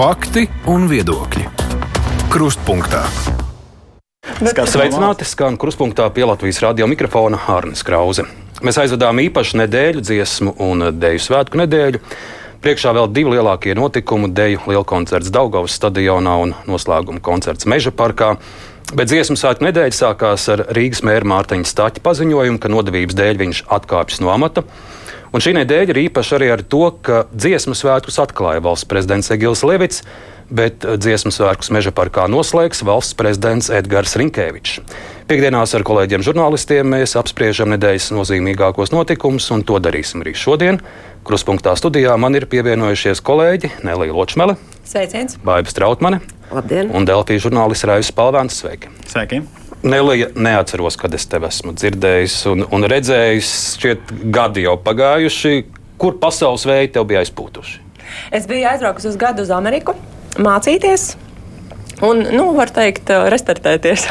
Fakti un viedokļi. Krustpunktā. Sveicināti! Skan krustpunktā pie Latvijas radio mikrofona Hārnes Krause. Mēs aizvedām īpašu nedēļu, dziesmu un dēļu svētku nedēļu. Priekšā vēl divi lielākie notikumi - deju lielkoncerts Daugavas stadionā un noslēguma koncerts Meža parkā. Bet dziesmu svētku nedēļa sākās ar Rīgas mēra Mārtiņa Stāķa paziņojumu, ka nodevības dēļ viņš atkāpjas no amata. Un šī nedēļa ir īpaša arī ar to, ka dziesmu svētkus atklāja valsts prezidents Egils Levits, bet dziesmu svētkus meža parkā noslēgs valsts prezidents Edgars Rinkēvičs. Piektdienās ar kolēģiem žurnālistiem mēs apspriežam nedēļas nozīmīgākos notikumus, un to darīsim arī šodien. Kruspunktā studijā man ir pievienojušies kolēģi Nelija Ločmele, Sveiciens! Baiba Strautmane Labdien! un Delfijas žurnālists Raivs Palvēns. Sveiki! Sveiki! Nelija, neatceros, kad es tevi esmu dzirdējis un, un redzējis. Šķiet, gadi jau pagājuši. Kur pasaules veidi tev bija aizpūtuši? Es biju aizbraukusi uz gadu uz Ameriku mācīties. Un, nu, var teikt, restartēties.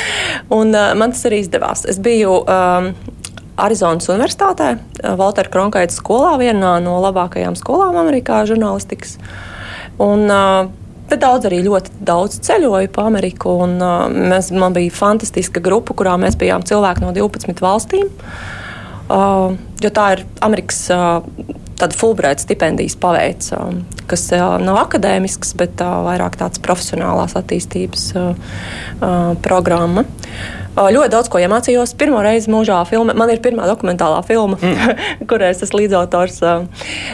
un, uh, man tas arī izdevās. Es biju um, Arizonas Universitātē, Walter Kronkaita skolā, vienā no labākajām skolām Amerikā, žurnālistikas. Un, uh, Bet daudz arī ļoti daudz ceļoju pa Ameriku. Un, uh, mēs, man bija fantastiska grupa, kurā mēs bijām cilvēki no 12 valstīm. Uh, jo tā ir Amerikas uh, tāda Fulbright stipendijas paveids, uh, kas uh, nav akadēmisks, bet uh, vairāk tāds profesionālās attīstības uh, programma. Ļoti daudz ko iemācījos. Pirmo reizi mūžā filma, man ir pirmā dokumentālā filma, mm. kurai es esmu līdzautors.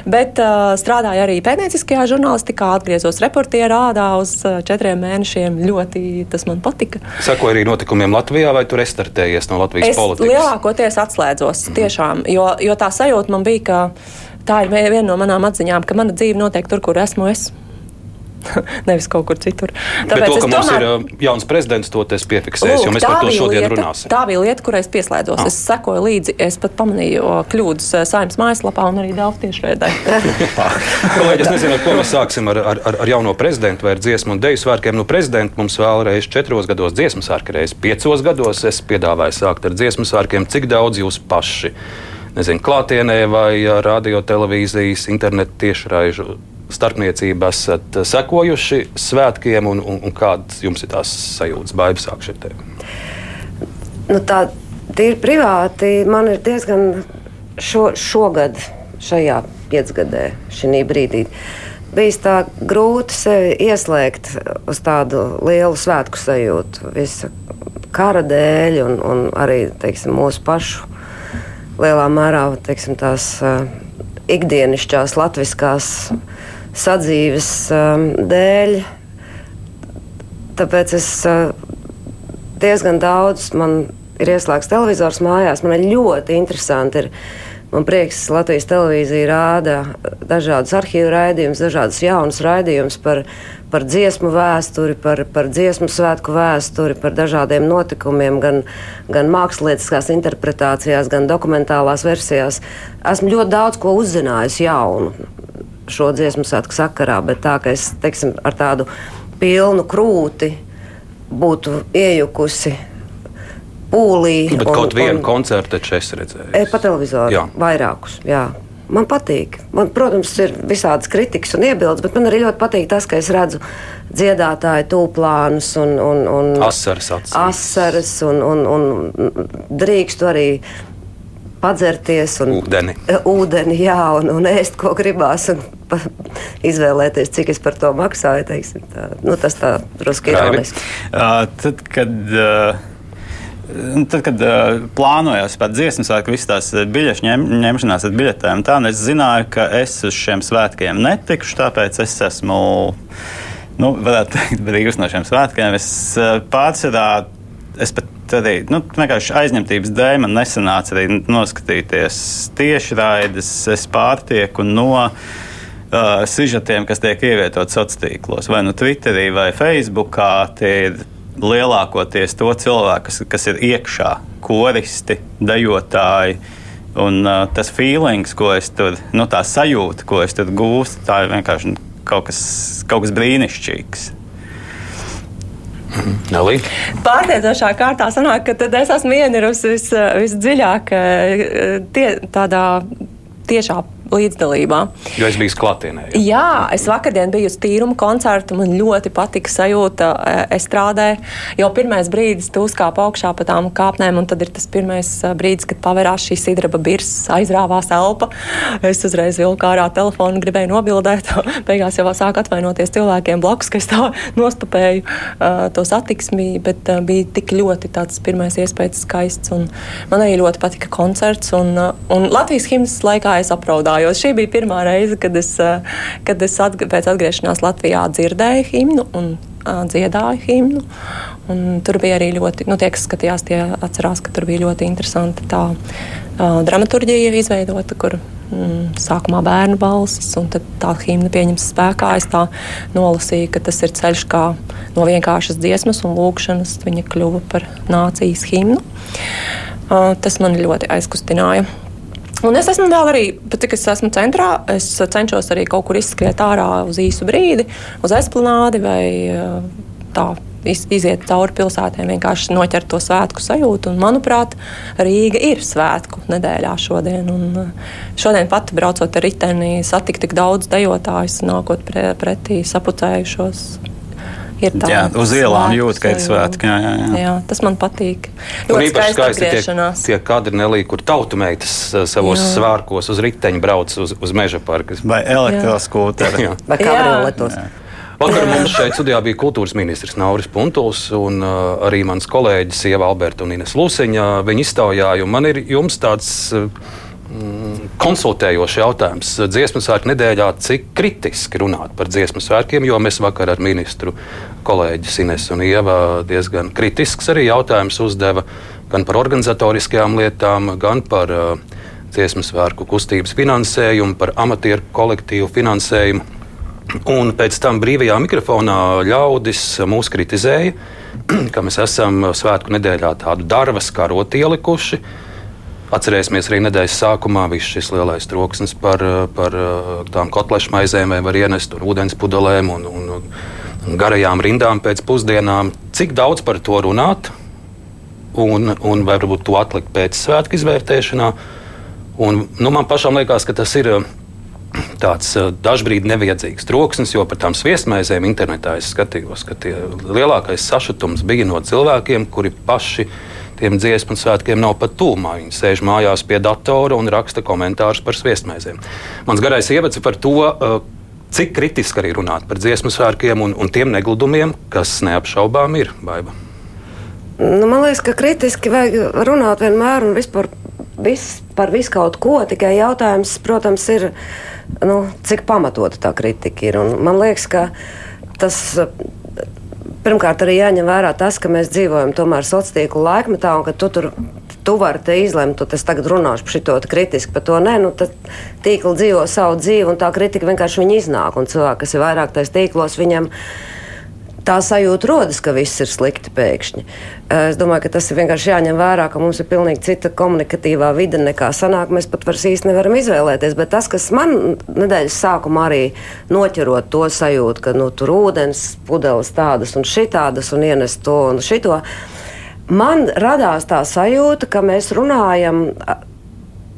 Bet strādāju arī pētnieciskajā žurnālistikā, atgriezos reportierā uz četriem mēnešiem. Ļoti tas man patika. Sekoja arī notikumiem Latvijā, vai tu restartējies no Latvijas es politikas? lielākoties atslēdzos, mm. tiešām, jo, jo tā sajūta man bija, ka tā ir viena no manām atziņām, ka mana dzīve notiek tur, kur esmu es. Nevis kaut kur citur. Bet to, ka mums tomēr... ir uh, jauns prezidents, to es piefiksēju, jo mēs par to šodien lieta, runāsim. Tā bija lieta, kurai es pieslēdzos. Ah. Es sekoju līdzi, es pat pamanīju kļūdas eh, saimnes mājaslapā un arī Dēlφu tiešraidē. Kolēģi, es nezinu, ar ko mēs sāksim ar, ar, ar, jauno prezidentu vai ar dziesmu un deju svētkiem. Nu, prezidents mums vēlreiz četros gados dziesmu svētku reizi, piecos gados es piedāvāju sākt ar dziesmu svētkiem. Cik daudz jūs paši? Nezinu, klātienē vai radio, televīzijas, internetu tiešraižu starpniecību esat sekojuši svētkiem, un, un, un kādas jums ir tās sajūtas? Baigi sākšu ar tevi. Nu, tā ir privāti. Man ir diezgan šo, šogad, šajā piecgadē, šī brīdī. Bijis tā grūti sevi ieslēgt uz tādu lielu svētku sajūtu, visa kara dēļ, un, un arī teiksim, mūsu pašu lielā mērā teiksim, tās uh, ikdienišķās, latviskās sadzīves um, dēļ. Tāpēc es uh, diezgan daudz man ir ieslēgts televizors mājās. Man ļoti interesanti. Ir, Man prieks, ka Latvijas televīzija rāda dažādus arhīvu raidījumus, dažādus jaunus raidījumus par, par dziesmu vēsturi, par, par dziesmu svētku vēsturi, par dažādiem notikumiem, gan, gan mākslinieckās interpretācijās, gan dokumentālās versijās. Esmu ļoti daudz ko uzzinājusi jaunu šo dziesmu svētku sakarā, bet tā, ka es teiksim, ar tādu pilnu krūti būtu iejukusi pūlī. Bet un, kaut vienu koncertu taču es redzēju. E, pa televizoru Jā. vairākus. Jā. Man patīk. Man, protams, ir visādas kritikas un iebildes, bet man arī ļoti patīk tas, ka es redzu dziedātāju tūplānus un, un, un Asaras acīs. asaras un, un, un drīkstu arī padzerties un Ūdeni. ūdeni jā, un, un ēst, ko gribās. Un, pa, izvēlēties, cik es par to maksāju. Teiksim, tā. nu, tas tā drusku Raivi? ironiski. Uh, tad, kad, uh, tad, kad uh, plānojos pat dziesmu svētku, visas tās biļešu ņem, ņemšanās ar biļetēm, tā nu es zināju, ka es uz šiem svētkiem netikšu, tāpēc es esmu. Nu, varētu teikt, brīvs no šiem svētkiem. Es uh, pārsvarā, es pat arī nu, vienkārši aizņemtības dēļ man nesanāca arī noskatīties tieši raides. Es pārtieku no uh, sižetiem, kas tiek ievietoti sociālos tīklos, vai nu Twitterī, vai Facebookā. Tie ir lielākoties to cilvēku, kas, kas ir iekšā, koristi, dejotāji. Un uh, tas feelings, ko es tur, nu, tā sajūta, ko es tur gūstu, tā ir vienkārši kaut kas, kaut kas brīnišķīgs. Nelī? Pārsteidzošā kārtā sanāk, ka es esmu ienirusi vis, visdziļāk eh, tie, tādā tiešā līdzdalībā. Jo es biju klātienē. Jā. jā, es vakardien biju uz tīrumu koncertu. Man ļoti patika sajūta. Es strādāju jau pirmais brīdis, tu uzkāp augšā pa tām kāpnēm, un tad ir tas pirmais brīdis, kad pavērās šī sidraba birs, aizrāvās elpa. Es uzreiz vilku ārā telefonu, gribēju nobildēt. Beigās jau sāk atvainoties cilvēkiem blakus, ka es tā nostupēju uh, to satiksmi, bet uh, bija tik ļoti tāds pirmais iespējas skaists. Man arī ļoti patika koncerts, un, uh, un Latvijas himnas laikā es apraudājos. Šī bija pirmā reize, kad es, uh, kad es atg pēc atgriešanās Latvijā dzirdēju himnu. Un, dziedāju himnu. Un tur bija arī ļoti, nu, tie, kas skatījās, tie atcerās, ka tur bija ļoti interesanti tā uh, dramaturģija izveidota, kur mm, sākumā bērnu balsis, un tad tā himna pieņems spēkā. Es tā nolasīju, ka tas ir ceļš kā no vienkāršas dziesmas un lūkšanas viņa kļuva par nācijas himnu. Uh, tas man ļoti aizkustināja. Un es esmu vēl arī, cik es esmu centrā, es cenšos arī kaut kur izskriet ārā uz īsu brīdi, uz esplanādi vai tā iziet cauri pilsētām, vienkārši noķert to svētku sajūtu. Un, manuprāt, Rīga ir svētku nedēļā šodien. Un šodien pat braucot ar riteni, satikt tik daudz dejotājus, nākot pre, pretī sapucējušos ir tā. Jā, uz ielām jūt, ka ir svētki. Jā, jā, jā. jā, tas man patīk. Ļoti īpaši skaisti tie, tie kadri nelī, kur tautu meitas eh, savos jā. svārkos uz riteņa brauc uz, uz meža parku. Vai elektroskūteri. Vai kabrioletos. Vakar mums šeit studijā bija kultūras ministrs Nauris Puntuls un uh, arī mans kolēģis Ieva Alberta un Ines Lusiņa. Viņi iztaujāja, un man ir jums tāds. Uh, konsultējošs jautājums. Dziesmu svētku nedēļā, cik kritiski runāt par dziesmu svētkiem, jo mēs vakar ar ministru kolēģi Ines un Ieva diezgan kritisks arī jautājums uzdeva gan par organizatoriskajām lietām, gan par uh, dziesmu svētku kustības finansējumu, par amatieru kolektīvu finansējumu. Un pēc tam brīvajā mikrofonā ļaudis mūs kritizēja, ka mēs esam svētku nedēļā tādu darbas karoti ielikuši Atcerēsimies arī nedēļas sākumā viss šis lielais troksnis par, par tām kotlešu maizēm, vai var ienest tur ūdens pudelēm un, un, un garajām rindām pēc pusdienām. Cik daudz par to runāt, un, un varbūt to atlikt pēc svētku izvērtēšanā? Un, nu, man pašam liekas, ka tas ir tāds dažkārt nevajadzīgs troksnis, jo par tām sviestmaizēm internetā es skatījos, ka lielākais sašutums bija no cilvēkiem, kuri paši tiem dziesmu svētkiem nav pat tūmā. Viņi sēž mājās pie datora un raksta komentārus par sviestmaizēm. Mans garais ievads par to. Cik kritiski arī runāt par dziesmu svētkiem un, un tiem negludumiem, kas neapšaubām ir baiva? Nu, man liekas, ka kritiski vajag runāt vienmēr un vispār vis, par visu kaut ko. Tikai jautājums, protams, ir, nu, cik pamatota tā kritika ir. Un man liekas, ka tas Pirmkārt, arī jāņem vērā tas, ka mēs dzīvojam tomēr sociālā tīkla laikmetā, un ka tu tur tu vari te izlemt, tu tagad runāšu par šo kritiski, par to nē, nu tad tīkli dzīvo savu dzīvi, un tā kritika vienkārši iznāk. Un cilvēki, kas ir vairāk tajos tīklos, viņam ir tā sajūta rodas, ka viss ir slikti pēkšņi. Eh, es domāju, ka tas ir vienkārši jāņem vērā, ka mums ir pilnīgi cita komunikatīvā vide nekā sanāk. Mēs pat vairs īsti nevaram izvēlēties. Bet tas, kas man nedēļas sākumā arī noķerot to sajūtu, ka nu, tur ūdens pudeles tādas un šitādas un ienest to un šito, man radās tā sajūta, ka mēs runājam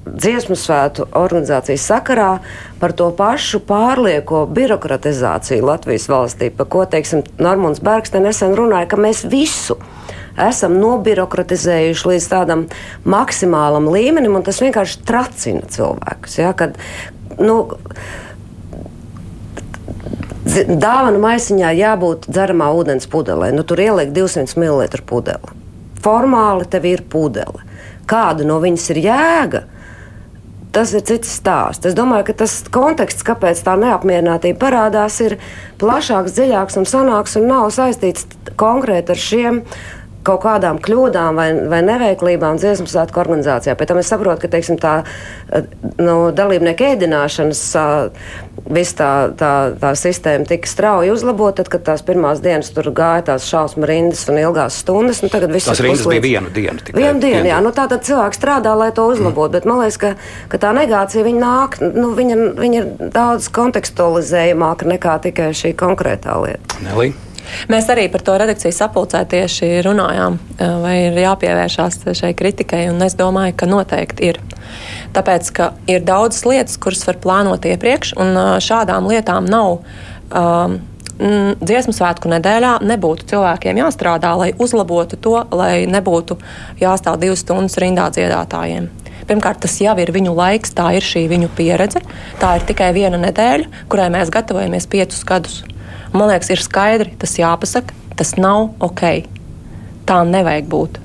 dziesmu svētku organizācijas sakarā par to pašu pārlieko birokratizāciju Latvijas valstī, par ko, teiksim, Normons Bergs te nesen runāja, ka mēs visu esam nobirokratizējuši līdz tādam maksimālam līmenim, un tas vienkārši tracina cilvēkus. Ja, kad, nu, Dāvana maisiņā jābūt dzeramā ūdens pudelē. Nu, tur ieliek 200 ml pudeli. Formāli tev ir pudele. Kāda no viņas ir jēga? Tas ir cits stāsts. Es domāju, ka tas konteksts, kāpēc tā neapmierinātība parādās, ir plašāks, dziļāks un sanāks un nav saistīts konkrēti ar šiem kaut kādām kļūdām vai, vai neveiklībām dziesmu svētku organizācijā. Pēc tam es saprotu, ka teiksim, tā nu, dalībnieku ēdināšanas viss tā, tā, tā sistēma tika strauji uzlabota, tad, kad tās pirmās dienas tur gāja tās šausmu rindas un ilgās stundas. Nu, tagad viss tas rindas bija vienu dienu. Tikai. Vienu dienu, jā. Nu, tā tad cilvēks strādā, lai to uzlabotu, mm. bet man liekas, ka, ka tā negācija viņa nāk, nu, viņa, viņa ir daudz kontekstualizējumāka nekā tikai šī konkrētā lieta. Nelī. Mēs arī par to redakciju sapulcē tieši runājām, vai ir jāpievēršās šai kritikai, un es domāju, ka noteikti ir. Tāpēc, ka ir daudzas lietas, kuras var plānot iepriekš, un šādām lietām nav. Um, dziesmu svētku nedēļā nebūtu cilvēkiem jāstrādā, lai uzlabotu to, lai nebūtu jāstāv divas stundas rindā dziedātājiem. Pirmkārt, tas jau ir viņu laiks, tā ir šī viņu pieredze. Tā ir tikai viena nedēļa, kurai mēs gatavojamies piecus gadus. Man liekas, ir skaidri, tas jāpasaka, tas nav ok. Tā nevajag būt.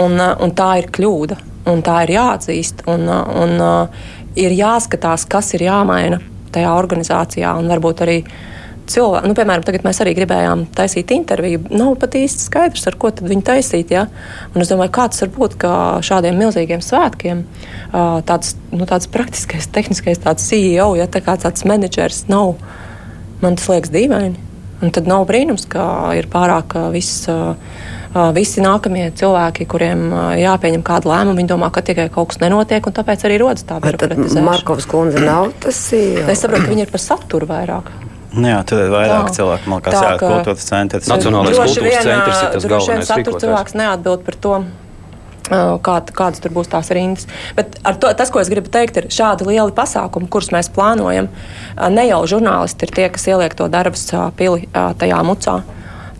Un, un tā ir kļūda, un tā ir jāatzīst. Un, un, un ir jāskatās, kas ir jāmaina tajā organizācijā, un varbūt arī uh, cilvēki, nu, piemēram, tagad mēs arī gribējām taisīt interviju. Nav pat īsti skaidrs, ar ko viņi taisīt. Ja? Un es domāju, kā tas var būt, šādiem milzīgiem svētkiem tāds, nu, tāds praktiskais, tehniskais tāds CEO, ja tā kā tāds menedžers nav, man tas liekas dīvaini. Un tad nav brīnums, ka ir pārāk viss. Visi nākamie cilvēki, kuriem jāpieņem kāda lēmuma, viņi domā, ka tikai kaut kas nenotiek, un tāpēc arī rodas tā birokratizēšana. Markovs kundze nav tas CEO. Es saprotu, ka viņi ir par saturu vairāk. Nu jā, tur ir vairāk tā, cilvēku, man liekas, jā, kultūras centrs. Nacionālais kultūras centrs ir tas galvenais. Satura cilvēks neatbild par to. Kā, kādas tur būs tās rindas. Bet to, tas, ko es gribu teikt, ir šādi lieli pasākumi, kurus mēs plānojam. Ne jau žurnālisti ir tie, kas ieliek to darbas pili tajā mucā.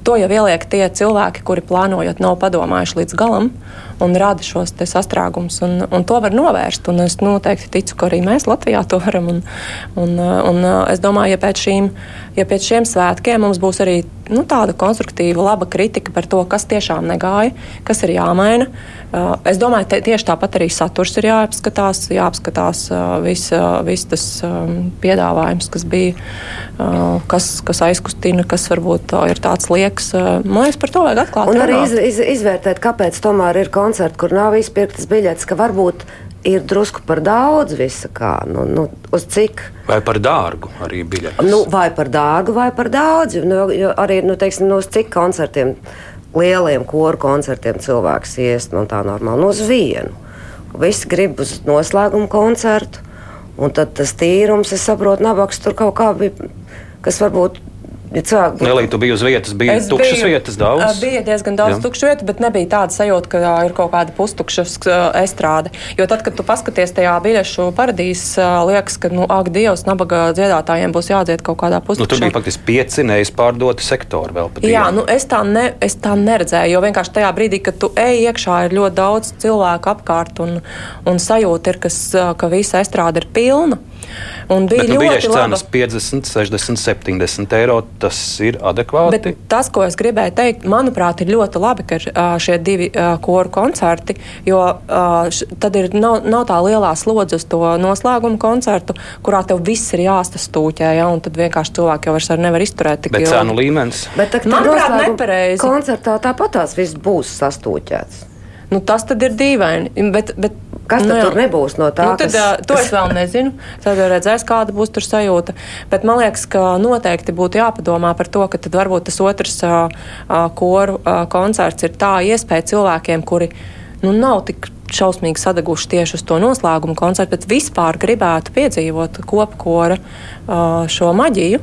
To jau ieliek tie cilvēki, kuri plānojot, nav padomājuši līdz galam un rada šos sastrēgumus. To var novērst. Un es noteikti ticu, ka arī mēs Latvijā to varam. Un, un, un es domāju, ja pēc, šīm, ja pēc šiem svētkiem mums būs arī nu, tāda konstruktīva, laba kritika par to, kas tiešām negāja, kas ir jāmaina. Es domāju, ka tieši tāpat arī saturs ir jāapskatās, jāapskatās viss vis tas piedāvājums, kas bija, kas, kas aizkustina, kas varbūt ir tāds liekas. Man liekas, par to vajag atklāt. Un arī iz, iz, izvērtēt, kāpēc tomēr ir konstruktīvi koncertu, kur nav izpirktas biļetes, ka varbūt ir drusku par daudz visa kā. Nu, nu, uz cik? Vai par dārgu arī biļetes? Nu, vai par dārgu, vai par daudz. Nu, jo arī, nu, teiksim, nu, uz cik koncertiem, lieliem koru koncertiem cilvēks ies nu, tā normāli, nu, uz vienu. Visi grib uz noslēgumu koncertu. Un tad tas tīrums, es saprotu, nabaks tur kaut kā bija, kas varbūt Ja cilvēki... Nelīdz, tu biji uz vietas, bija es tukšas biju, vietas daudz. Bija diezgan daudz tukšu vietu, bet nebija tāda sajūta, ka ir kaut kāda pustukša estrāde. Jo tad, kad tu paskaties tajā biļešu paradīzē, liekas, ka, nu, ak, Dievs, nabaga dziedātājiem būs jādzied kaut kādā pustukšā. Nu, tur bija faktiski pieci neizpārdoti sektori vēl pat. Jā, nu, es, tā ne, es tā neredzēju, jo vienkārši tajā brīdī, kad tu ej iekšā, ir ļoti daudz cilvēku apkārt un, un sajūta ir, kas, ka visa estrāde ir pilna. Un bija Bet, nu, ļoti cenas 50, 60, 70 eiro. Tas ir adekvāti. Bet tas, ko es gribēju teikt, manuprāt, ir ļoti labi, ka ir šie divi koru koncerti, jo tad ir, nav, nav tā lielā slodze uz to noslēgumu koncertu, kurā tev viss ir jāstastūķē, ja, un tad vienkārši cilvēki jau vairs nevar izturēt tik ilgi. Bet cenu līmenis? Bet tā, manuprāt, nepareizi. Koncertā tāpat tās viss būs sastūķēts. Nu, tas tad ir dīvaini. Bet, bet Kas tad nu, tur nebūs no tā? Nu, tad, kas... To es vēl nezinu. Tad redzēs, kāda būs tur sajūta. Bet man liekas, ka noteikti būtu jāpadomā par to, ka varbūt tas otrs uh, koru uh, koncerts ir tā iespēja cilvēkiem, kuri nu, nav tik šausmīgi sadeguši tieši uz to noslēgumu koncertu, bet vispār gribētu piedzīvot kopkora uh, šo maģiju.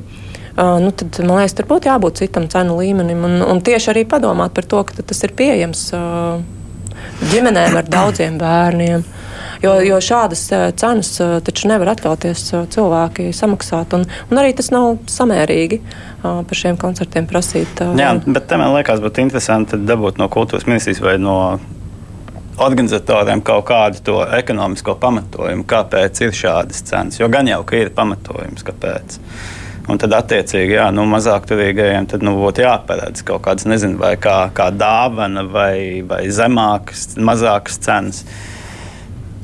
Uh, nu, tad, man liekas, tur būtu jābūt citam cenu līmenim un, un tieši arī padomāt par to, ka tas ir pieejams. Uh, ģimenēm ar daudziem bērniem. Jo, jo šādas eh, cenas eh, taču nevar atļauties eh, cilvēki samaksāt. Un, un arī tas nav samērīgi par šiem koncertiem prasīt. Jā, bet man liekas, būtu interesanti dabūt no kultūras ministrijas vai no organizatoriem kaut kādu to ekonomisko pamatojumu, kāpēc ir šādas cenas. Jo gan jau ka ir pamatojums, kāpēc. Un tad, attiecīgi, jā, nu, mazāk turīgajiem tad, nu, būtu jāparedz kaut kādas, nezinu, vai kā, kā dāvana, vai, vai zemākas, mazākas cenas.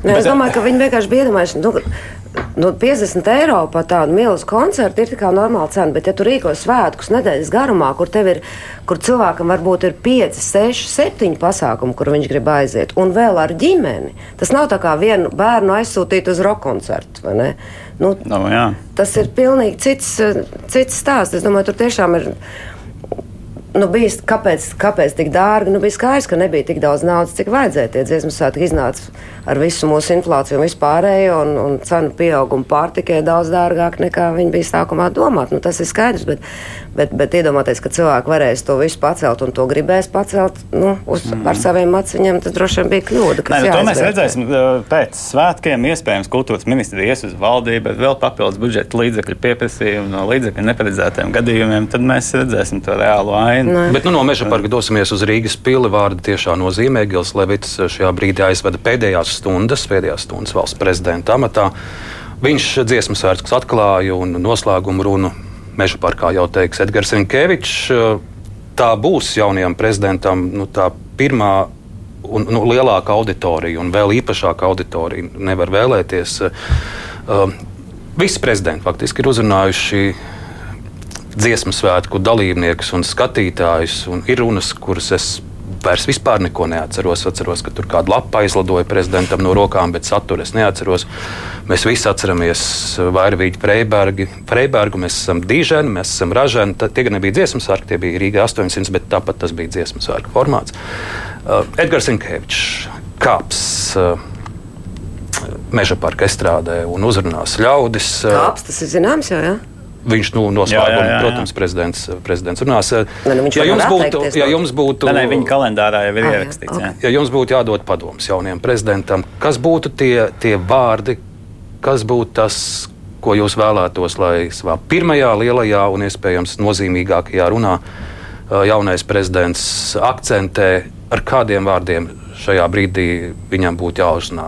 Ne, es domāju, ka viņi vienkārši bija iedomājušies. Nu, Nu, 50 eiro par tādu milzu koncertu ir tā normāla cena, bet, ja tu rīko svētkus nedēļas garumā, kur, ir, kur cilvēkam varbūt ir 5, 6, 7 pasākumi, kur viņš grib aiziet, un vēl ar ģimeni, tas nav tā kā vienu bērnu aizsūtīt uz roka koncertu. Nu, no, jā. tas ir pilnīgi cits, cits stāsts. Es domāju, tur tiešām ir nu, bija, kāpēc, kāpēc tik dārgi? Nu, bija skaidrs, ka nebija tik daudz naudas, cik vajadzēja. Tie dziesmu svētki iznāca ar visu mūsu inflāciju un vispārējo, un, un cenu pieaugumu pārtikai daudz dārgāk nekā viņi bija sākumā domāt. Nu, tas ir skaidrs, bet, bet, bet iedomāties, ka cilvēki varēs to visu pacelt un to gribēs pacelt nu, uz, mm. ar saviem aciņiem, tas droši vien bija kļūda. Nē, nu, to mēs redzēsim pēc svētkiem. Iespējams, kultūras ministri ies uz valdību, bet vēl papildus budžeta līdzekļu pieprasījumu no līdzekļu neparedzētiem gadījumiem, tad mēs redzēsim to reālo ainu aina. Bet nu, no meža parka dosimies uz Rīgas pili. Vārda tiešā nozīmē Gils Levits šajā brīdī aizveda pēdējās stundas, pēdējās stundas valsts prezidenta amatā. Viņš dziesmu svētkus atklāja un noslēgumu runu meža parkā jau teiks Edgars Rinkevičs. Tā būs jaunajam prezidentam nu, tā pirmā un nu, lielāka auditorija, un vēl īpašāka auditorija nevar vēlēties. Uh, visi prezidenti faktiski ir uzrunājuši dziesmu svētku dalībniekus un skatītājus. Un ir runas, kuras es vairs vispār neko neatceros. Atceros, ka tur kāda lapa aizlidoja prezidentam no rokām, bet saturu es neatceros. Mēs visi atceramies Vairvīģu Freibergu, Freibergu, mēs esam Dīženi, mēs esam Raženi. Tie gan nebija dziesmu sārki, tie bija Rīga 800, bet tāpat tas bija dziesmu sārka formāts. Uh, Edgars Inkevičs kāps. Uh, Meža parka estrādē un uzrunās ļaudis. Kāps tas ir zināms jau? Ja? Viņš nu, noslēgumā, protams, prezidents, prezidents runās. Ne, nu, ja, jums būtu, ja jums būtu, ne, ne, viņa kalendārā jau ir ah, ierakstīts. Okay. Ja jums būtu jādod padoms jaunajam prezidentam, kas būtu tie, tie vārdi, kas būtu tas, ko jūs vēlētos, lai savā pirmajā lielajā un iespējams nozīmīgākajā runā jaunais prezidents akcentē, ar kādiem vārdiem šajā brīdī viņam būtu jāuzrunā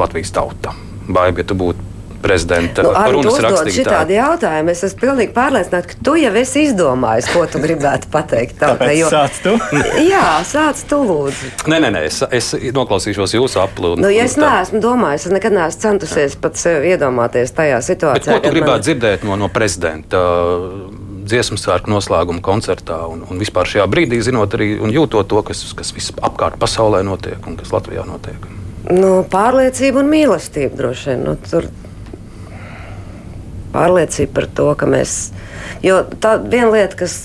Latvijas tauta? Vai, ja tu būtu prezidenta nu, runas rakstītāja. Šitādi jautājumi. Es esmu pilnīgi pārliecināta, ka tu jau esi izdomājis, ko tu gribētu pateikt. Tautai, jo... Sāc tu? Jā, sāc tu lūdzu. Nē, nē, nē es, es noklausīšos jūsu aplūdu. Nu, ja es neesmu domājis, es nekad neesmu centusies pat sev iedomāties tajā situācijā. Bet ko tu gribētu man... dzirdēt no, no prezidenta? dziesmu svētku noslēguma koncertā un, un vispār šajā brīdī, zinot arī un jūtot to, kas, kas apkārt pasaulē notiek un kas Latvijā notiek. Nu, pārliecība un mīlestība droši vien. Nu, tur pārliecība par to, ka mēs. Jo tā viena lieta, kas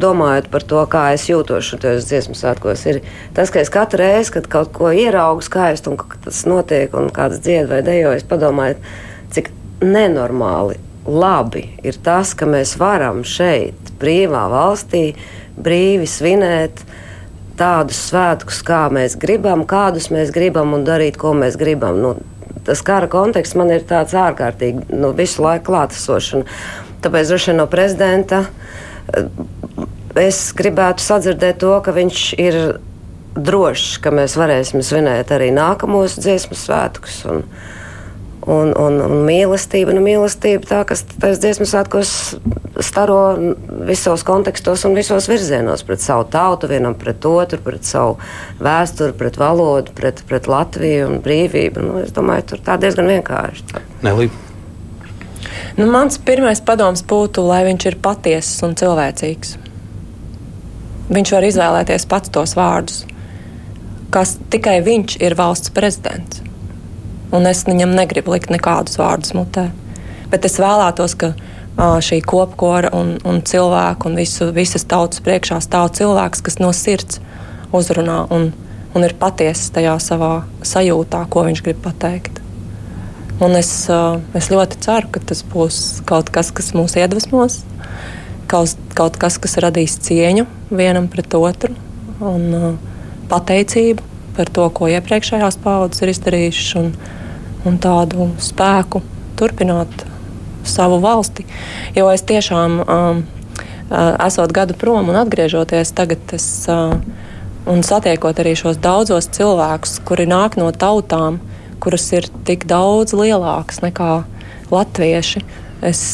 domājot par to, kā es jūtos šajos dziesmu svētkos, ir tas, ka es katru reizi, kad kaut ko ieraugu skaistu un tas notiek, un kāds dzied vai dejo, es padomāju, cik nenormāli labi ir tas, ka mēs varam šeit, brīvā valstī, brīvi svinēt tādus svētkus, kā mēs gribam, kādus mēs gribam un darīt, ko mēs gribam. Nu, tas kara konteksts man ir tāds ārkārtīgi nu, visu laiku klātesošs. Tāpēc droši vien no prezidenta eh, es gribētu sadzirdēt to, ka viņš ir drošs, ka mēs varēsim svinēt arī nākamos dziesmu svētkus. Un, un, un, un mīlestība, nu, mīlestība tā, kas tajos dziesmu svētkos staro visos kontekstos un visos virzienos pret savu tautu, vienam pret otru, pret savu vēsturi, pret valodu, pret, pret Latviju un brīvību. Nu, es domāju, tur tā diezgan vienkārši. Nelī. Nu, mans pirmais padoms būtu, lai viņš ir patiesis un cilvēcīgs. Viņš var izvēlēties pats tos vārdus, kas tikai viņš ir valsts prezidents un es viņam negribu likt nekādus vārdus mutē. Bet es vēlētos, ka šī kopkora un, un cilvēku un visu, visas tautas priekšā stāv cilvēks, kas no sirds uzrunā un, un ir patiesis tajā savā sajūtā, ko viņš grib pateikt. Un es, es ļoti ceru, ka tas būs kaut kas, kas mūs iedvesmos, kaut, kaut kas, kas radīs cieņu vienam pret otru un pateicību par to, ko iepriekšējās paudzes ir izdarījušas, un, un tādu spēku turpināt savu valsti. Jo es tiešām, um, esot gadu prom un atgriežoties tagad, es, uh, un satiekot arī šos daudzos cilvēkus, kuri nāk no tautām, kuras ir tik daudz lielākas nekā latvieši, es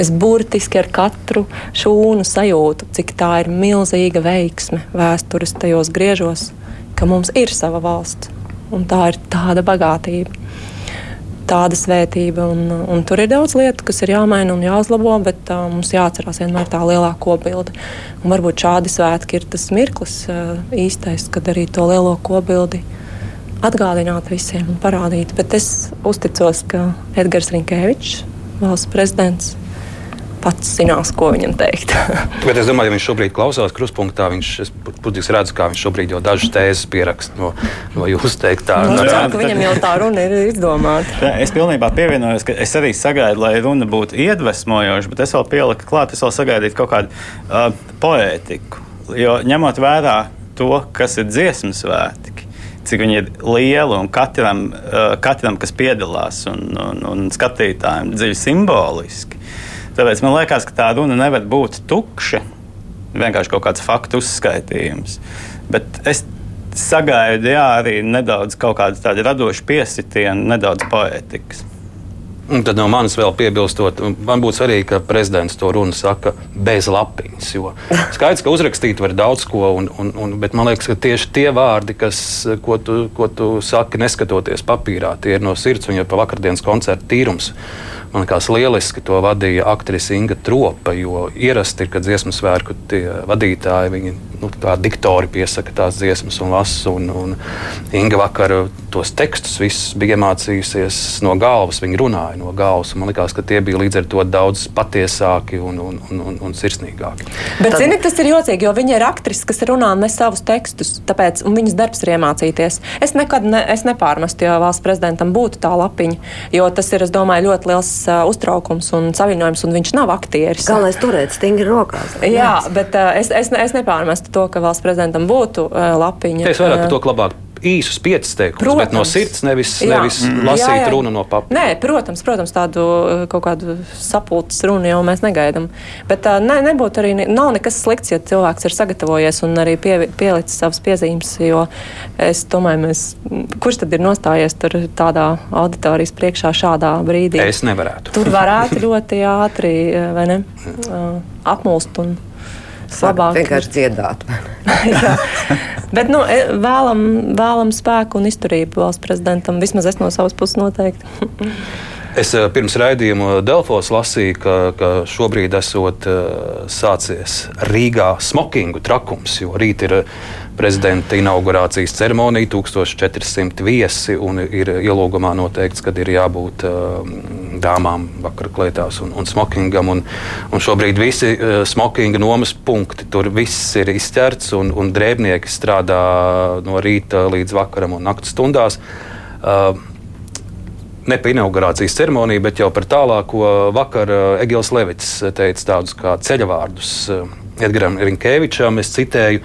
es burtiski ar katru šūnu sajūtu, cik tā ir milzīga veiksme vēstures tajos griežos, ka mums ir sava valsts. Un tā ir tāda bagātība, tāda svētība. Un, un tur ir daudz lietu, kas ir jāmaina un jāuzlabo, bet uh, mums jāatcerās vienmēr tā lielā kopbilde. Un varbūt šādi svētki ir tas mirklis uh, īstais, kad arī to lielo kopbildi atgādināt visiem un parādīt. Bet es uzticos, ka Edgars Rinkēvičs, valsts prezidents, pats zinās, ko viņam teikt. Bet es domāju, ja viņš šobrīd klausās kruspunktā, viņš būtiski redz, kā viņš šobrīd jau dažas tēzes pieraksta no, no jūsu teiktā. Nu, No, jā, viņam jau tā runa ir izdomāta. Jā, es pilnībā pievienojos, ka es arī sagaidu, lai runa būtu iedvesmojoša, bet es vēl pieliku klāt, es vēl sagaidītu kaut kādu uh, poētiku. Jo ņemot vērā to, kas ir dziesmu svētki, cik viņi ir lieli un katram, uh, katram kas piedalās, un, un, un skatītājiem dziļi simboliski. Tāpēc man liekas, ka tā runa nevar būt tukša, vienkārši kaut kāds faktu uzskaitījums. Bet es sagaidu jā, arī nedaudz kaut kādu tādu radošu piesitienu, nedaudz poētikas. Un tad no manis vēl piebilstot, man būtu svarīgi, ka prezidents to runu saka bez lapiņas. Skaidrs, ka uzrakstīt var daudz ko, un, un, un, bet man liekas, ka tieši tie vārdi, kas, ko, tu, ko tu saki, neskatoties papīrā, tie ir no sirds un jau pa vakardienas koncerta tīrums. Man liekas, lieliski to vadīja aktrise Inga Tropa, jo ierasti ir, ka dziesmu svētku vadītāji, nu, tā diktori piesaka tās dziesmas un lasa. Un, un Inga vakar tos tekstus visus bija iemācījusies no galvas, viņa runāja no galvas. Man liekas, ka tie bija līdz ar to daudz patiesāki un, un, un, un, un sirsnīgāki. Bet, zini, tas ir jocīgi, jo viņa ir aktrise, kas runā ne savus tekstus, tāpēc viņas darbs ir iemācīties. Es nekad ne, es nepārmestu, ja valsts prezidentam būtu tā lapiņa, jo tas ir, es domāju, ļoti liels uh, uztraukums un saviņojums, un viņš nav aktieris. Galvenais turēt stingri rokās. Jā, bet uh, es, es, es nepārmestu to, ka valsts prezidentam būtu uh, lapiņa. Es vairāk par to labāk īsus piecus teikumus, bet no sirds nevis, jā. nevis mm. lasīt jā, jā. runu no papīra. Nē, protams, protams, tādu kaut kādu sapulces runu jau mēs negaidām. Bet uh, ne, nebūtu arī, nav nekas slikts, ja cilvēks ir sagatavojies un arī pie, pielicis savas piezīmes, jo es domāju, mēs, kurš tad ir nostājies tur tādā auditorijas priekšā šādā brīdī? Es nevarētu. Tur varētu ļoti ātri, vai ne, uh, apmulst un labāk. Vienkārši dziedāt. Bet nu, vēlam, vēlam spēku un izturību valsts prezidentam. Vismaz es no savas puses noteikti. Es pirms raidījuma Delfos lasīju, ka, ka šobrīd esot sācies Rīgā smokingu trakums, jo rīt ir prezidenta inaugurācijas ceremonija, 1400 viesi un ir ielūgumā noteikts, ka ir jābūt dāmām vakar klētās un, un smokingam. Un, un šobrīd visi smokinga nomas punkti, tur viss ir izķerts un, un drēbnieki strādā no rīta līdz vakaram un naktas stundās. Uh, ne par inaugurācijas ceremoniju, bet jau par tālāko. Vakar Egils Levits teica tādus kā ceļavārdus Edgars Rinkēvičam. Es citēju,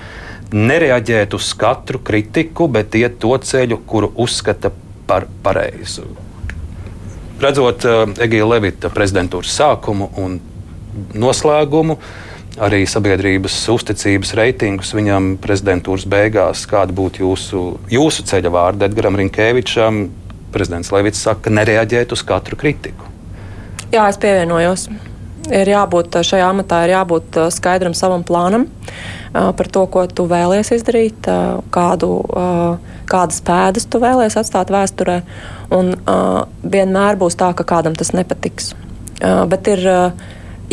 nereaģēt uz katru kritiku, bet iet to ceļu, kuru uzskata par pareizu. Redzot Egila Levita prezidentūras sākumu un noslēgumu, arī sabiedrības uzticības reitingus viņam prezidentūras beigās, kāda būtu jūsu, jūsu ceļa vārdi Edgars Rinkēvičam, prezidents Levits saka, nereaģēt uz katru kritiku. Jā, es pievienojos. Ir jābūt šajā amatā, ir jābūt skaidram savam plānam par to, ko tu vēlies izdarīt, kādu, kādas pēdas tu vēlies atstāt vēsturē. Un vienmēr būs tā, ka kādam tas nepatiks. Bet ir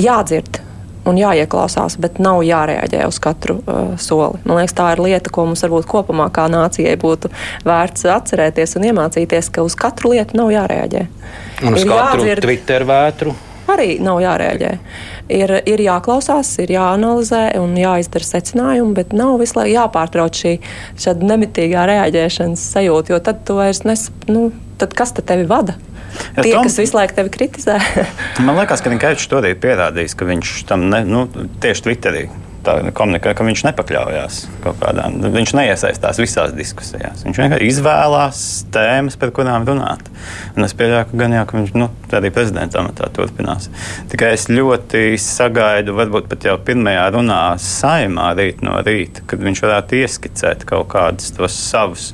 jādzird un jāieklausās, bet nav jārēģē uz katru uh, soli. Man liekas, tā ir lieta, ko mums varbūt kopumā kā nācijai būtu vērts atcerēties un iemācīties, ka uz katru lietu nav jārēģē. Un uz ir katru jādzird, Twitter vētru? Arī nav jārēģē. Ir, ir jāklausās, ir jāanalizē un jāizdara secinājumi, bet nav visu laiku jāpārtrauc šī nemitīgā reaģēšanas sajūta, jo tad tu vairs nes, nu, tad kas te tevi vada? Ja Tie, Tom, kas visu laiku tevi kritizē. man liekas, ka viņš to arī pierādījis, ka viņš tam ne, nu, tieši Twitterī tā komunikē, ka viņš nepakļaujās kaut kādām. Viņš neiesaistās visās diskusijās. Viņš vienkārši izvēlās tēmas, par kurām runāt. Un es pieļauju, ka gan jau ka viņš nu, arī prezidenta amatā turpinās. Tikai es ļoti sagaidu, varbūt pat jau pirmajā runā saimā rīt no rīta, kad viņš varētu ieskicēt kaut kādus tos savus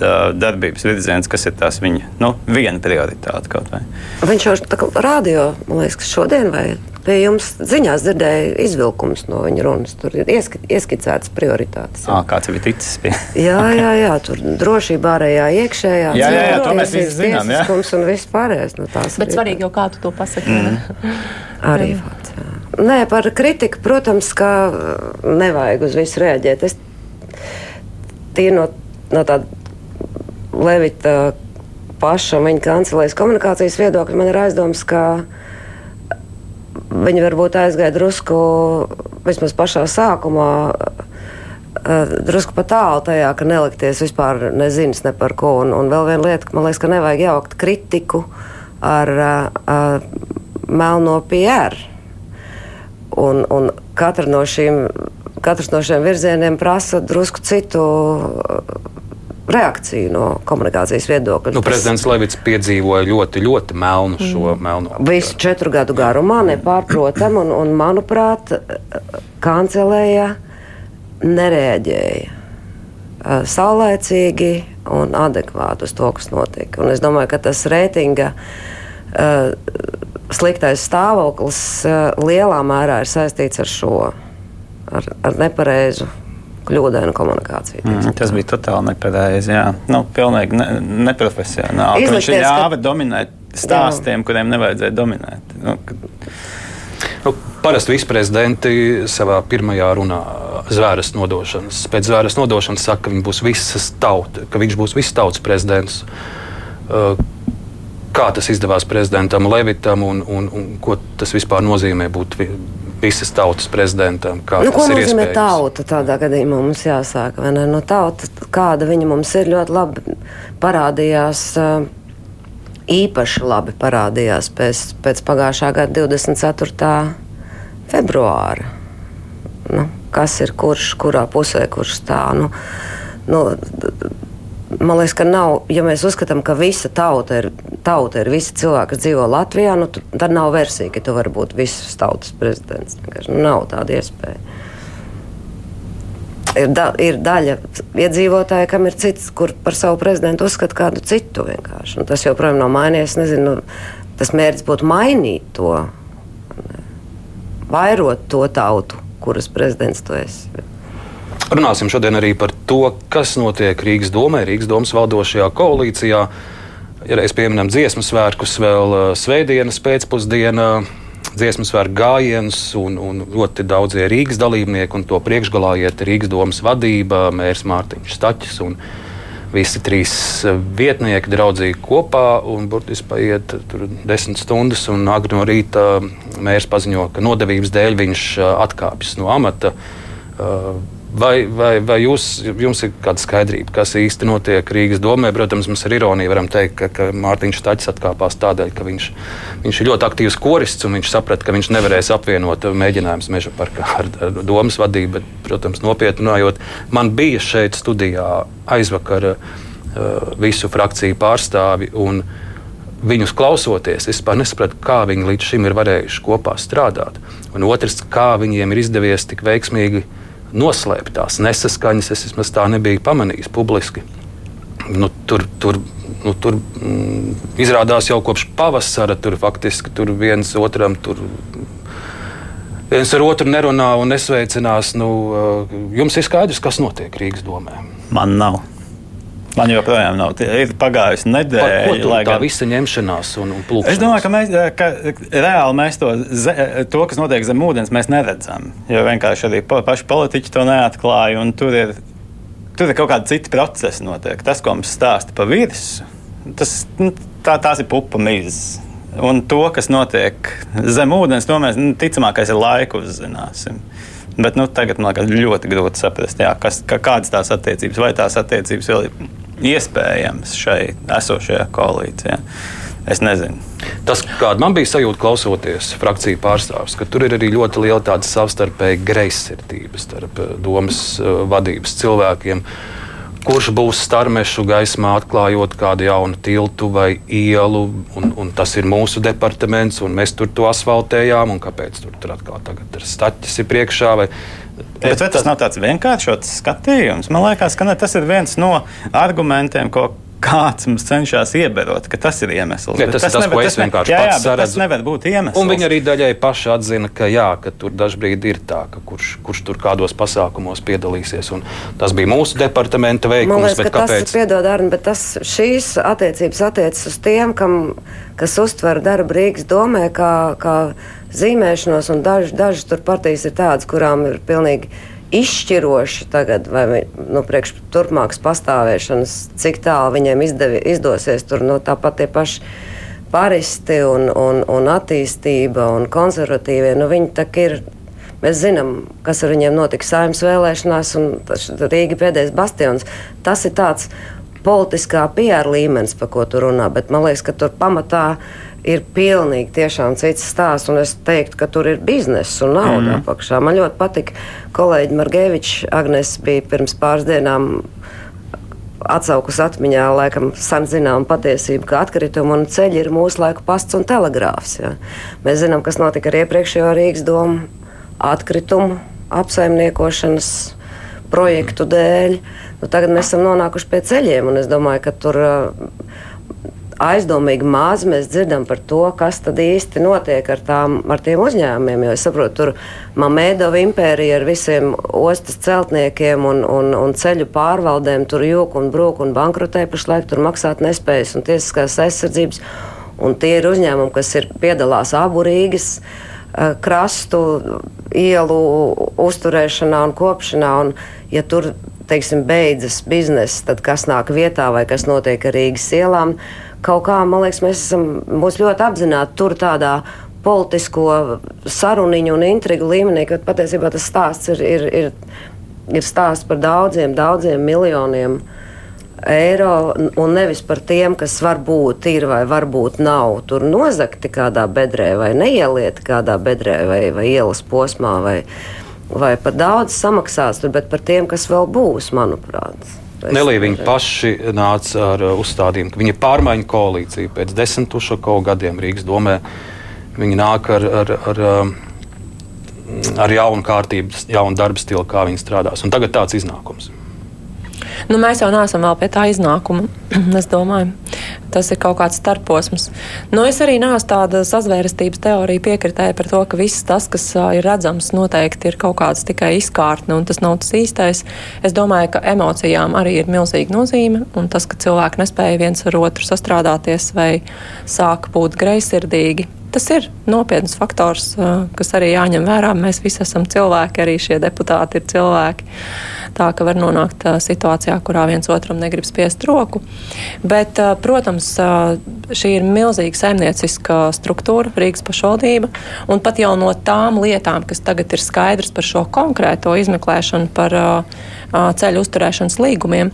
darbības virziens, kas ir tās viņa nu, viena prioritāte kaut vai. Viņš jau tā kā rādio, man liekas, šodien vai pie jums ziņās dzirdēja izvilkums no viņa runas. Tur ir ieski, ieskicētas prioritātes. Jā, kāds bija ticis pie? jā, jā, jā, tur drošība ārējā, iekšējā. Jā, jā, jā, to mēs visi zinām. Jā, un viss pārējais. No Bet svarīgi jau kā tu to pasaki. Mm. Arī fakts. Nē, par kritiku, protams, ka nevajag uz visu reaģēt. Es tīri no, no tāda Levita paša viņa kancelēs komunikācijas viedokļa man ir aizdoms, ka viņi varbūt aizgāja drusku, vismaz pašā sākumā, uh, drusku pat tālu tajā, ka nelikties vispār nezinis ne par ko. Un, un vēl viena lieta, ka man liekas, ka nevajag jaukt kritiku ar uh, melno PR. Un, un katra no šīm, katrs no šiem virzieniem prasa drusku citu reakciju no komunikācijas viedokļa. Nu, prezidents Levits piedzīvoja ļoti, ļoti melnu šo mm. melno. Visu četru gadu garumā nepārprotam, un, un manuprāt, kancelēja nereaģēja saulēcīgi un adekvāti uz to, kas notika. Un es domāju, ka tas reitinga uh, sliktais stāvoklis uh, lielā mērā ir saistīts ar šo, ar, ar nepareizu kļūdainu komunikāciju. Mm, tas bija totāli nepareizi. Jā, nu, pilnīgi ne, neprofesionāli. Viņš ļāva ka... dominēt stāstiem, jā. kuriem nevajadzēja dominēt. Nu, kad... nu, parasti visprezidenti savā pirmajā runā zvēres nodošanas. Pēc zvēres nodošanas saka, ka, būs tauta, ka viņš būs visas tautas prezidents. Uh, kā tas izdevās prezidentam Levitam un, un, un ko tas vispār nozīmē būt visas tautas prezidentam. Nu, ko nozīmē tauta tādā gadījumā? Mums jāsāk, ne? No tauta, kāda viņa mums ir, ļoti labi parādījās. Īpaši labi parādījās pēc, pēc pagājušā gada 24. februāra. Nu, kas ir kurš, kurā pusē, kurš stāv? Nu, nu, man liekas, ka nav, ja mēs uzskatām, ka visa tauta ir, tauta ir visi cilvēki, kas dzīvo Latvijā, nu, tad nav versija, ka tu vari būt visas tautas prezidents. Nu, nav tāda iespēja. Ir, da, ir daļa iedzīvotāja, kam ir cits, kur par savu prezidentu uzskata kādu citu vienkārši. Un tas joprojām nav mainījies. Nezinu, nu, tas mērķis būtu mainīt to, vairot to tautu, kuras prezidents tu esi. Runāsim šodien arī par to, kas notiek Rīgas domē, Rīgas domas valdošajā koalīcijā. Ja reiz pieminam dziesmu svētkus, vēl uh, svētdienas pēcpusdienā, dziesmu svētku gājienus un, un ļoti daudzie Rīgas dalībnieki, un to priekšgalā iet Rīgas domas vadība, mērs Mārtiņš Staķis. Visi trīs vietnieki draudzīgi kopā, un burtiski paiet desmit stundas, un agri no rīta mērs paziņo, ka nodevības dēļ viņš uh, atkāpjas no amata. Uh, Vai, vai, vai jūs, jums ir kāda skaidrība, kas īsti notiek Rīgas domē? Protams, mēs ar ironiju varam teikt, ka, ka Mārtiņš Taķis atkāpās tādēļ, ka viņš, viņš ir ļoti aktīvs korists un viņš saprata, ka viņš nevarēs apvienot mēģinājumus meža parkā ar, ar domas vadību. Bet, protams, nopietni runājot, man bija šeit studijā aizvakar uh, visu frakciju pārstāvi. Viņus klausoties, es vispār nesapratu, kā viņi līdz šim ir varējuši kopā strādāt. Un otrs, kā viņiem ir izdevies tik veiksmīgi noslēptās nesaskaņas es vismaz tā nebiju pamanījis publiski. Nu, tur tur, nu, tur mm, izrādās jau kopš pavasara, tur faktiski tur viens otram tur. Viens ar otru nerunā un nesveicinās. Nu, jums ir skaidrs, kas notiek Rīgas domē? Man nav. Man joprojām nav. Ir pagājusi nedēļa. Lai tā gan... visa ņemšanās un, un plūkšanās. Es domāju, ka, mēs, ka reāli mēs to, to, kas notiek zem ūdens, mēs neredzam. Jo vienkārši arī paši politiķi to neatklāja. Tur ir, tur ir kaut kādi citi procesi notiek. Tas, ko mums stāsta pa virsmu, tas, nu, tā, tās ir pupa mizas. Un to, kas notiek zem ūdens, to mēs nu, ticamākais ir laiku uzzināsim. Bet nu, tagad man liekas ļoti grūti saprast, jā, kas, ka, kādas tās attiecības, vai tās attiecības vēl ir iespējams šai esošajā koalīcijā. Es nezinu. Tas, kāda man bija sajūta, klausoties frakciju pārstāvjus, ka tur ir arī ļoti liela tāda savstarpēja greizsirdība starp eh, domas eh, vadības cilvēkiem. Kurš būs starmešu gaismā, atklājot kādu jaunu tiltu vai ielu, un, un tas ir mūsu departaments, un mēs tur to asfaltējām, un kāpēc tur, tur atkal tagad ir staķis priekšā, vai Bet tas nav tāds vienkāršs skatījums? Man liekas, ka ne, tas ir viens no argumentiem, ko kāds mums cenšas ieberot, ka tas ir iemesls. Ja, tas, tas, tas, nevar, ko es vienkārši jā, jā, saredzu. Tas nevar būt iemesls. Un viņi arī daļai paši atzina, ka jā, ka tur dažbrīd ir tā, ka kurš, kurš tur kādos pasākumos piedalīsies. Un tas bija mūsu departamenta veikums. Liekas, ka kāpēc? tas ir piedod, Arni, bet tas, šīs attiecības attiecas uz tiem, kam, kas uztver darbu Rīgas domē kā, kā zīmēšanos, un dažas daž tur partijas ir tādas, kurām ir pilnīgi izšķiroši tagad, vai nu, priekš turpmākas pastāvēšanas, cik tālu viņiem izdevi, izdosies tur no nu, tāpat tie paši paristi un, un, un attīstība un konservatīvie, nu viņi tā ir. Mēs zinām, kas ar viņiem notika saimnes vēlēšanās, un Rīga pēdējais bastions. Tas ir tāds politiskā PR līmenis, par ko tu runā, bet man liekas, ka tur pamatā ir pilnīgi tiešām cits stāsts, un es teiktu, ka tur ir biznesa un nauda mm. apakšā. Man ļoti patika kolēģi Margevičs, Agnes bija pirms pāris dienām atsaukus atmiņā, laikam, zinām patiesību, ka atkritumi un ceļi ir mūsu laiku pasts un telegrāfs. Ja. Mēs zinām, kas notika ar iepriekšējo Rīgas domu atkritumu apsaimniekošanas projektu dēļ. Nu, tagad mēs esam nonākuši pie ceļiem, un es domāju, ka tur aizdomīgi maz mēs dzirdam par to, kas tad īsti notiek ar, tām, ar tiem uzņēmumiem. Jo es saprotu, tur Mamēdova impērija ar visiem ostas celtniekiem un, un, un ceļu pārvaldēm tur jūk un brūk un bankrotē pašlaik, tur maksāt nespējas un tiesiskās aizsardzības. Un tie ir uzņēmumi, kas ir piedalās abu Rīgas uh, krastu ielu uzturēšanā un kopšanā. Un, ja tur teiksim, beidzas biznesa, tad kas nāk vietā vai kas notiek ar Rīgas ielām? Uh, kaut kā, man liekas, mēs esam ļoti apzināti tur tādā politisko saruniņu un intrigu līmenī, ka patiesībā tas stāsts ir, ir, ir, ir stāsts par daudziem, daudziem miljoniem eiro, un nevis par tiem, kas varbūt ir vai varbūt nav tur nozagti kādā bedrē vai neielieti kādā bedrē vai, vai ielas posmā vai, vai par daudz samaksās, tur, bet par tiem, kas vēl būs, manuprāt. Nelī viņi paši nāca ar uh, uzstādījumu, ka viņi ir pārmaiņu koalīcija pēc desmit tušako gadiem Rīgas domē. Viņi nāk ar, ar, ar, um, ar jaunu kārtību, jaunu darba stilu, kā viņi strādās. Un tagad tāds iznākums. Nu, mēs jau neesam vēl pie tā iznākuma. es domāju, tas ir kaut kāds starposms. Nu, es arī neesmu tāda sazvērestības teorija piekritēja par to, ka viss tas, kas ir redzams, noteikti ir kaut kāds tikai izkārtne un tas nav tas īstais. Es domāju, ka emocijām arī ir milzīga nozīme un tas, ka cilvēki nespēja viens ar otru sastrādāties vai sāk būt greizsirdīgi. Tas ir nopietns faktors, kas arī jāņem vērā. Mēs visi esam cilvēki, arī šie deputāti ir cilvēki. Tā ka var nonākt situācijā, kurā viens otram negrib spiest roku. Bet, protams, šī ir milzīga saimnieciska struktūra, Rīgas pašvaldība. Un pat jau no tām lietām, kas tagad ir skaidrs par šo konkrēto izmeklēšanu, par ceļu uzturēšanas līgumiem,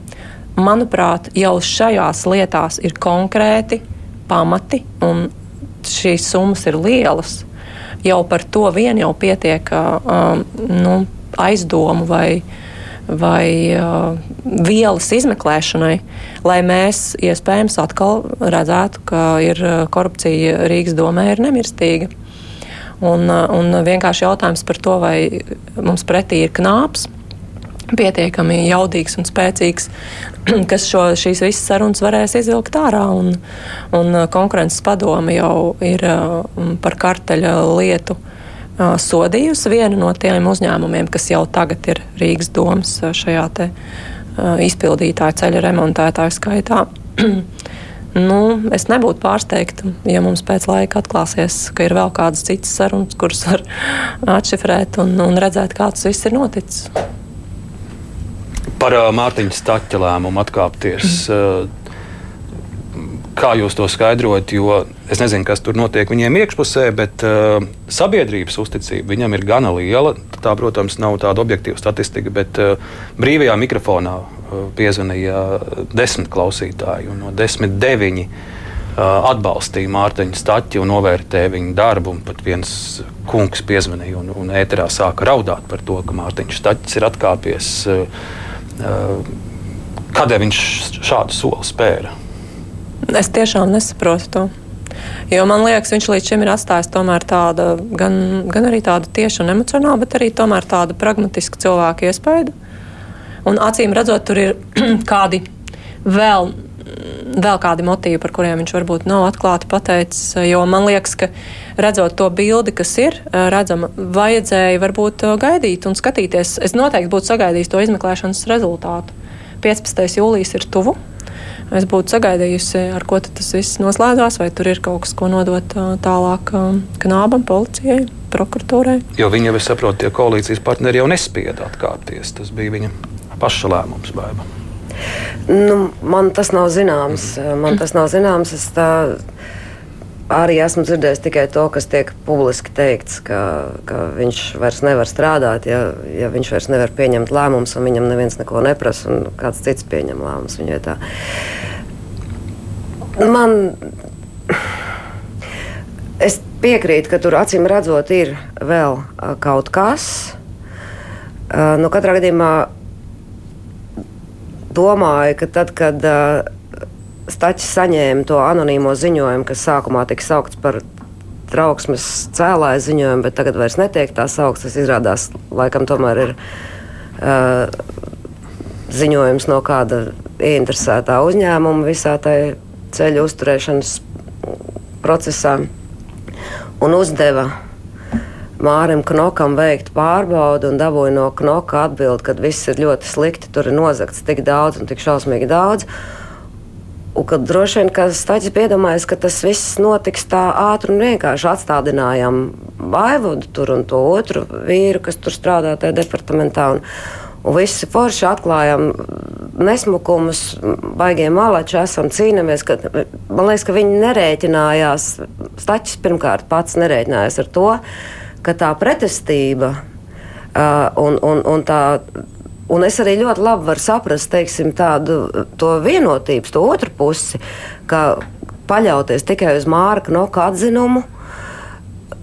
manuprāt, jau šajās lietās ir konkrēti pamati un šīs summas ir lielas, jau par to vien jau pietiek um, nu, aizdomu vai, vai uh, vielas izmeklēšanai, lai mēs iespējams atkal redzētu, ka ir korupcija Rīgas domē ir nemirstīga. Un, un vienkārši jautājums par to, vai mums pretī ir knāps, pietiekami jaudīgs un spēcīgs, kas šo, šīs visas sarunas varēs izvilkt ārā. Un, un uh, konkurences padome jau ir uh, par karteļa lietu uh, sodījusi vienu no tiem uzņēmumiem, kas jau tagad ir Rīgas domas šajā te, izpildītāju ceļa remontētāju skaitā. nu, es nebūtu pārsteigta, ja mums pēc laika atklāsies, ka ir vēl kādas citas sarunas, kuras var atšifrēt un, un redzēt, kā tas viss ir noticis. Par uh, Mārtiņa Staķa lēmumu atkāpties. Uh, kā jūs to skaidrojat? Jo es nezinu, kas tur notiek viņiem iekšpusē, bet uh, sabiedrības uzticība viņam ir gana liela. Tā, protams, nav tāda objektīva statistika, bet uh, brīvajā mikrofonā uh, piezvanīja desmit klausītāji, un no desmit deviņi uh, atbalstīja Mārtiņu Staķi un novērtēja viņa darbu. Pat viens kungs piezvanīja un, un ēterā sāka raudāt par to, ka Mārtiņš Staķis ir atkāpies. Uh, Kādēļ viņš šādu soli spēra? Es tiešām nesaprotu to. Jo man liekas, viņš līdz šim ir atstājis tādu, gan, gan arī tādu tiešu un emocionālu, bet arī tādu pragmatisku cilvēku iespēju. Un acīm redzot, tur ir kādi vēl, vēl kādi motīvi, par kuriem viņš varbūt nav atklāti pateicis. Jo man liekas, ka redzot to bildi, kas ir redzama, vajadzēja varbūt gaidīt un skatīties. Es noteikti būtu sagaidījis to izmeklēšanas rezultātu. 15. jūlijas ir tuvu. Es būtu sagaidījusi, ar ko tas viss noslēdzās, vai tur ir kaut kas, ko nodot tālāk knābam, policijai, prokuratūrai. Jo viņa, es saprotu, tie koalīcijas partneri jau nespieda atkāpties. Tas bija viņa paša lēmums. Baiba. Nu, man tas nav zināms. Man tas nav zināms. Es tā arī esmu dzirdējis tikai to, kas tiek publiski teikts, ka, ka viņš vairs nevar strādāt, ja, ja viņš vairs nevar pieņemt lēmumus, un viņam neviens neko neprasa, un kāds cits pieņem lēmumus viņai tā. Man. Es piekrītu, ka tur acīm redzot, ir vēl kaut kas. Nu, katrā gadījumā domāju, ka tad, kad Stačs saņēma to anonīmo ziņojumu, kas sākumā tika saukts par trauksmes cēlāju ziņojumu, bet tagad vairs netiek tā saukts. Tas izrādās, laikam, tomēr ir uh, ziņojums no kāda ieinteresētā uzņēmuma visā tajā ceļu uzturēšanas procesā un uzdeva Mārim Knokam veikt pārbaudi un dabūja no Knoka atbildi, ka viss ir ļoti slikti, tur ir nozagts tik daudz un tik šausmīgi daudz. Un kad droši vien, ka Staķis piedomājas, ka tas viss notiks tā ātri un vienkārši atstādinājām vaivodu tur un to otru vīru, kas tur strādā tajā departamentā. Un, un visi forši atklājām nesmukumus, baigiem malači esam cīnāmies. Ka, man liekas, ka viņi nerēķinājās, Staķis pirmkārt pats nerēķinājās ar to, ka tā pretestība uh, un, un, un tā. Un es arī ļoti labi varu saprast teiksim, tādu vienotību, to otru pusi, ka paļauties tikai uz Mārka Noka atzinumu,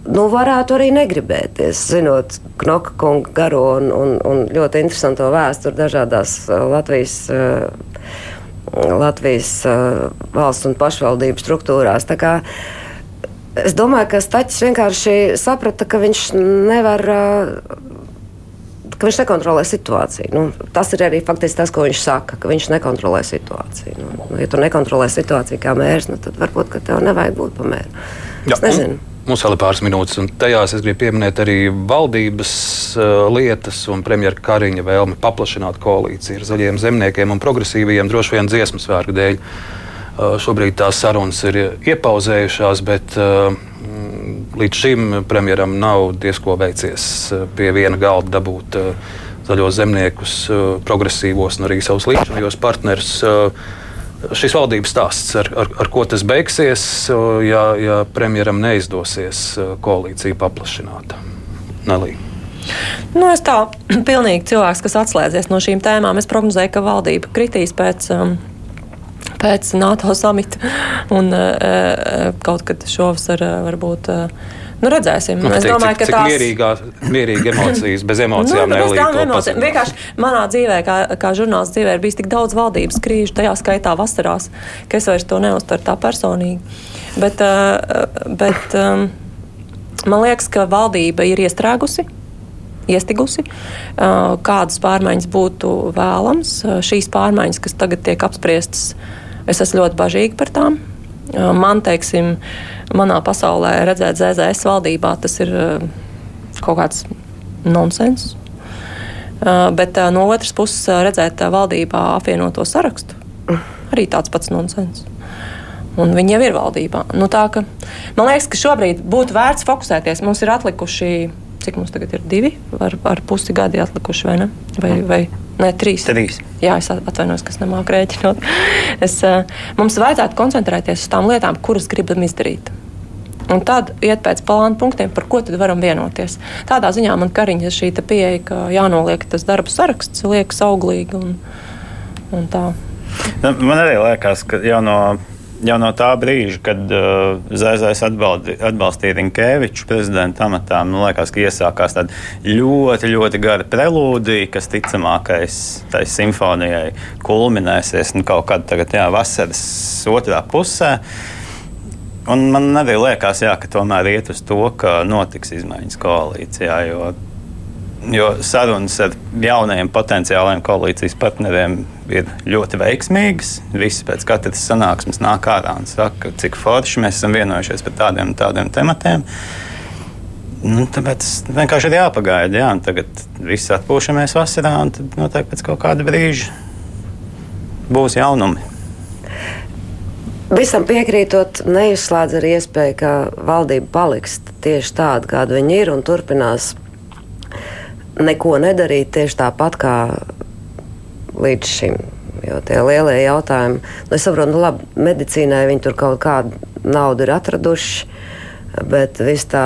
nu, varētu arī negribēties, zinot Knoka kunga garo un, un, un ļoti interesanto vēsturi dažādās Latvijas. Latvijas valsts un pašvaldību struktūrās. Es domāju, ka Stačs vienkārši saprata, ka viņš nevar ka viņš nekontrolē situāciju. Nu, tas ir arī faktiski tas, ko viņš saka, ka viņš nekontrolē situāciju. Nu, nu, ja tu nekontrolē situāciju kā mērs, nu, tad varbūt tev nevajag būt pa mēru. Jā, es nezinu. Mums vēl ir pāris minūtes, un tajās es gribu pieminēt arī valdības uh, lietas un premjera Kariņa vēlmi paplašināt koalīciju ar zaļiem zemniekiem un progresīviem droši vien dziesmu svētku dēļ. Uh, šobrīd tās sarunas ir iepauzējušās, bet uh, līdz šim premjeram nav diezko veicies uh, pie viena galda dabūt zaļos zemniekus, progresīvos un arī savus līdzinājos partnerus. Šis valdības stāsts, ar, ar, ar ko tas beigsies, ja, ja premjeram neizdosies koalīciju paplašināt? Nelī. Nu, es tā pilnīgi cilvēks, kas atslēdzies no šīm tēmām, es prognozēju, ka valdība kritīs pēc. Um, Pēc NATO samita un uh, kaut kad šovasar uh, varbūt Nu, redzēsim. Nu, es domāju, cik, ka tās ir mierīgā, mierīga emocijas, bez emocijām. nu, bez tām emocijām. Vienkārši manā dzīvē, kā, kā žurnālists dzīvē, ir bijis tik daudz valdības krīžu, tajā skaitā vasarās, ka es vairs to neuztveru tā personīgi. Bet, bet um, man liekas, ka valdība ir iestrēgusi iestigusi, kādas pārmaiņas būtu vēlams. Šīs pārmaiņas, kas tagad tiek apspriestas, es esmu ļoti bažīga par tām. Man, teiksim, manā pasaulē redzēt ZZS valdībā, tas ir kaut kāds nonsens. Bet no otras puses, redzēt valdībā apvienoto sarakstu, arī tāds pats nonsens. Un viņi jau ir valdībā. Nu, tā, ka, man liekas, ka šobrīd būtu vērts fokusēties. Mums ir atlikuši, cik mums tagad ir divi ar, ar pusi gadi atlikuši, vai ne? Vai, vai Nē, trīs. trīs. Jā, es atvainojos, kas nemāku rēķinot. Es, eh, mums vajadzētu koncentrēties uz tām lietām, kuras gribam izdarīt. Un tad iet pēc plāna punktiem, par ko tad varam vienoties. Tādā ziņā man kariņa šī pieeja, ka jānoliek tas darba saraksts, liekas auglīgi un, un tā. Man arī liekas, ka jau no jau no tā brīža, kad uh, Zēzais atbalstīja Rinkēviču prezidenta amatā, man liekas, ka iesākās tāda ļoti, ļoti gara prelūdija, kas ticamākais tai simfonijai kulminēsies nu, kaut kad tagad, jā, vasaras otrā pusē. Un man arī liekas, jā, ka tomēr iet uz to, ka notiks izmaiņas koalīcijā. Jo jo sarunas ar jaunajiem potenciālajiem koalīcijas partneriem ir ļoti veiksmīgas. Visi pēc katras sanāksmes nāk ārā un saka, cik forši mēs esam vienojušies par tādiem un tādiem tematiem. Nu, tāpēc vienkārši ir jāpagaida. Jā, tagad viss atpūšamies vasarā, un tad noteikti pēc kaut kāda brīža būs jaunumi. Visam piekrītot, neizslēdz arī iespēju, ka valdība paliks tieši tāda, kāda viņa ir, un turpinās neko nedarīt tieši tāpat kā līdz šim. Jo tie lielie jautājumi, nu, es saprotu, nu, labi, medicīnai viņi tur kaut kādu naudu ir atraduši, bet viss tā,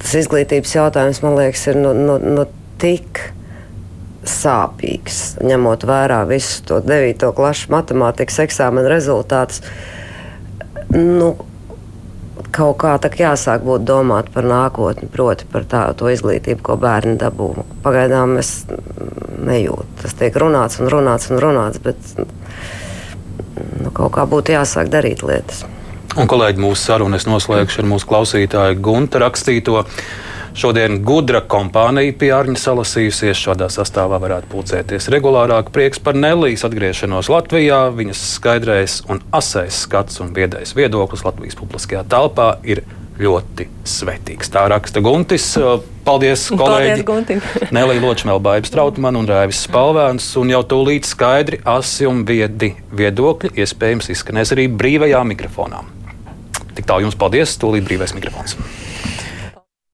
tas izglītības jautājums, man liekas, ir nu, nu, nu, tik sāpīgs, ņemot vērā visu to 9. klases matemātikas eksāmena rezultātus. Nu, kaut kā tā jāsāk būt domāt par nākotni, proti par tādu izglītību, ko bērni dabū. Pagaidām es nejūtu. Tas tiek runāts un runāts un runāts, bet nu, kaut kā būtu jāsāk darīt lietas. Un, kolēģi, mūsu sarunu es noslēgšu ar mūsu klausītāju Gunta rakstīto. Šodien gudra kompānija pie Arņa salasījusies. Šādā sastāvā varētu pulcēties regulārāk. Prieks par Nelijas atgriešanos Latvijā. Viņas skaidrais un asais skats un viedais viedoklis Latvijas publiskajā telpā ir ļoti svētīgs. Tā raksta Guntis. Paldies, kolēģi! Paldies, Nelija Ločmēla, Baiba Strautmana un Raivis Spalvēns. Un jau tūlīt skaidri, asi un viedi viedokļi iespējams izskanēs arī brīvajā mikrofonā. Tik tālu jums paldies, tūlīt brīvais mikrofons.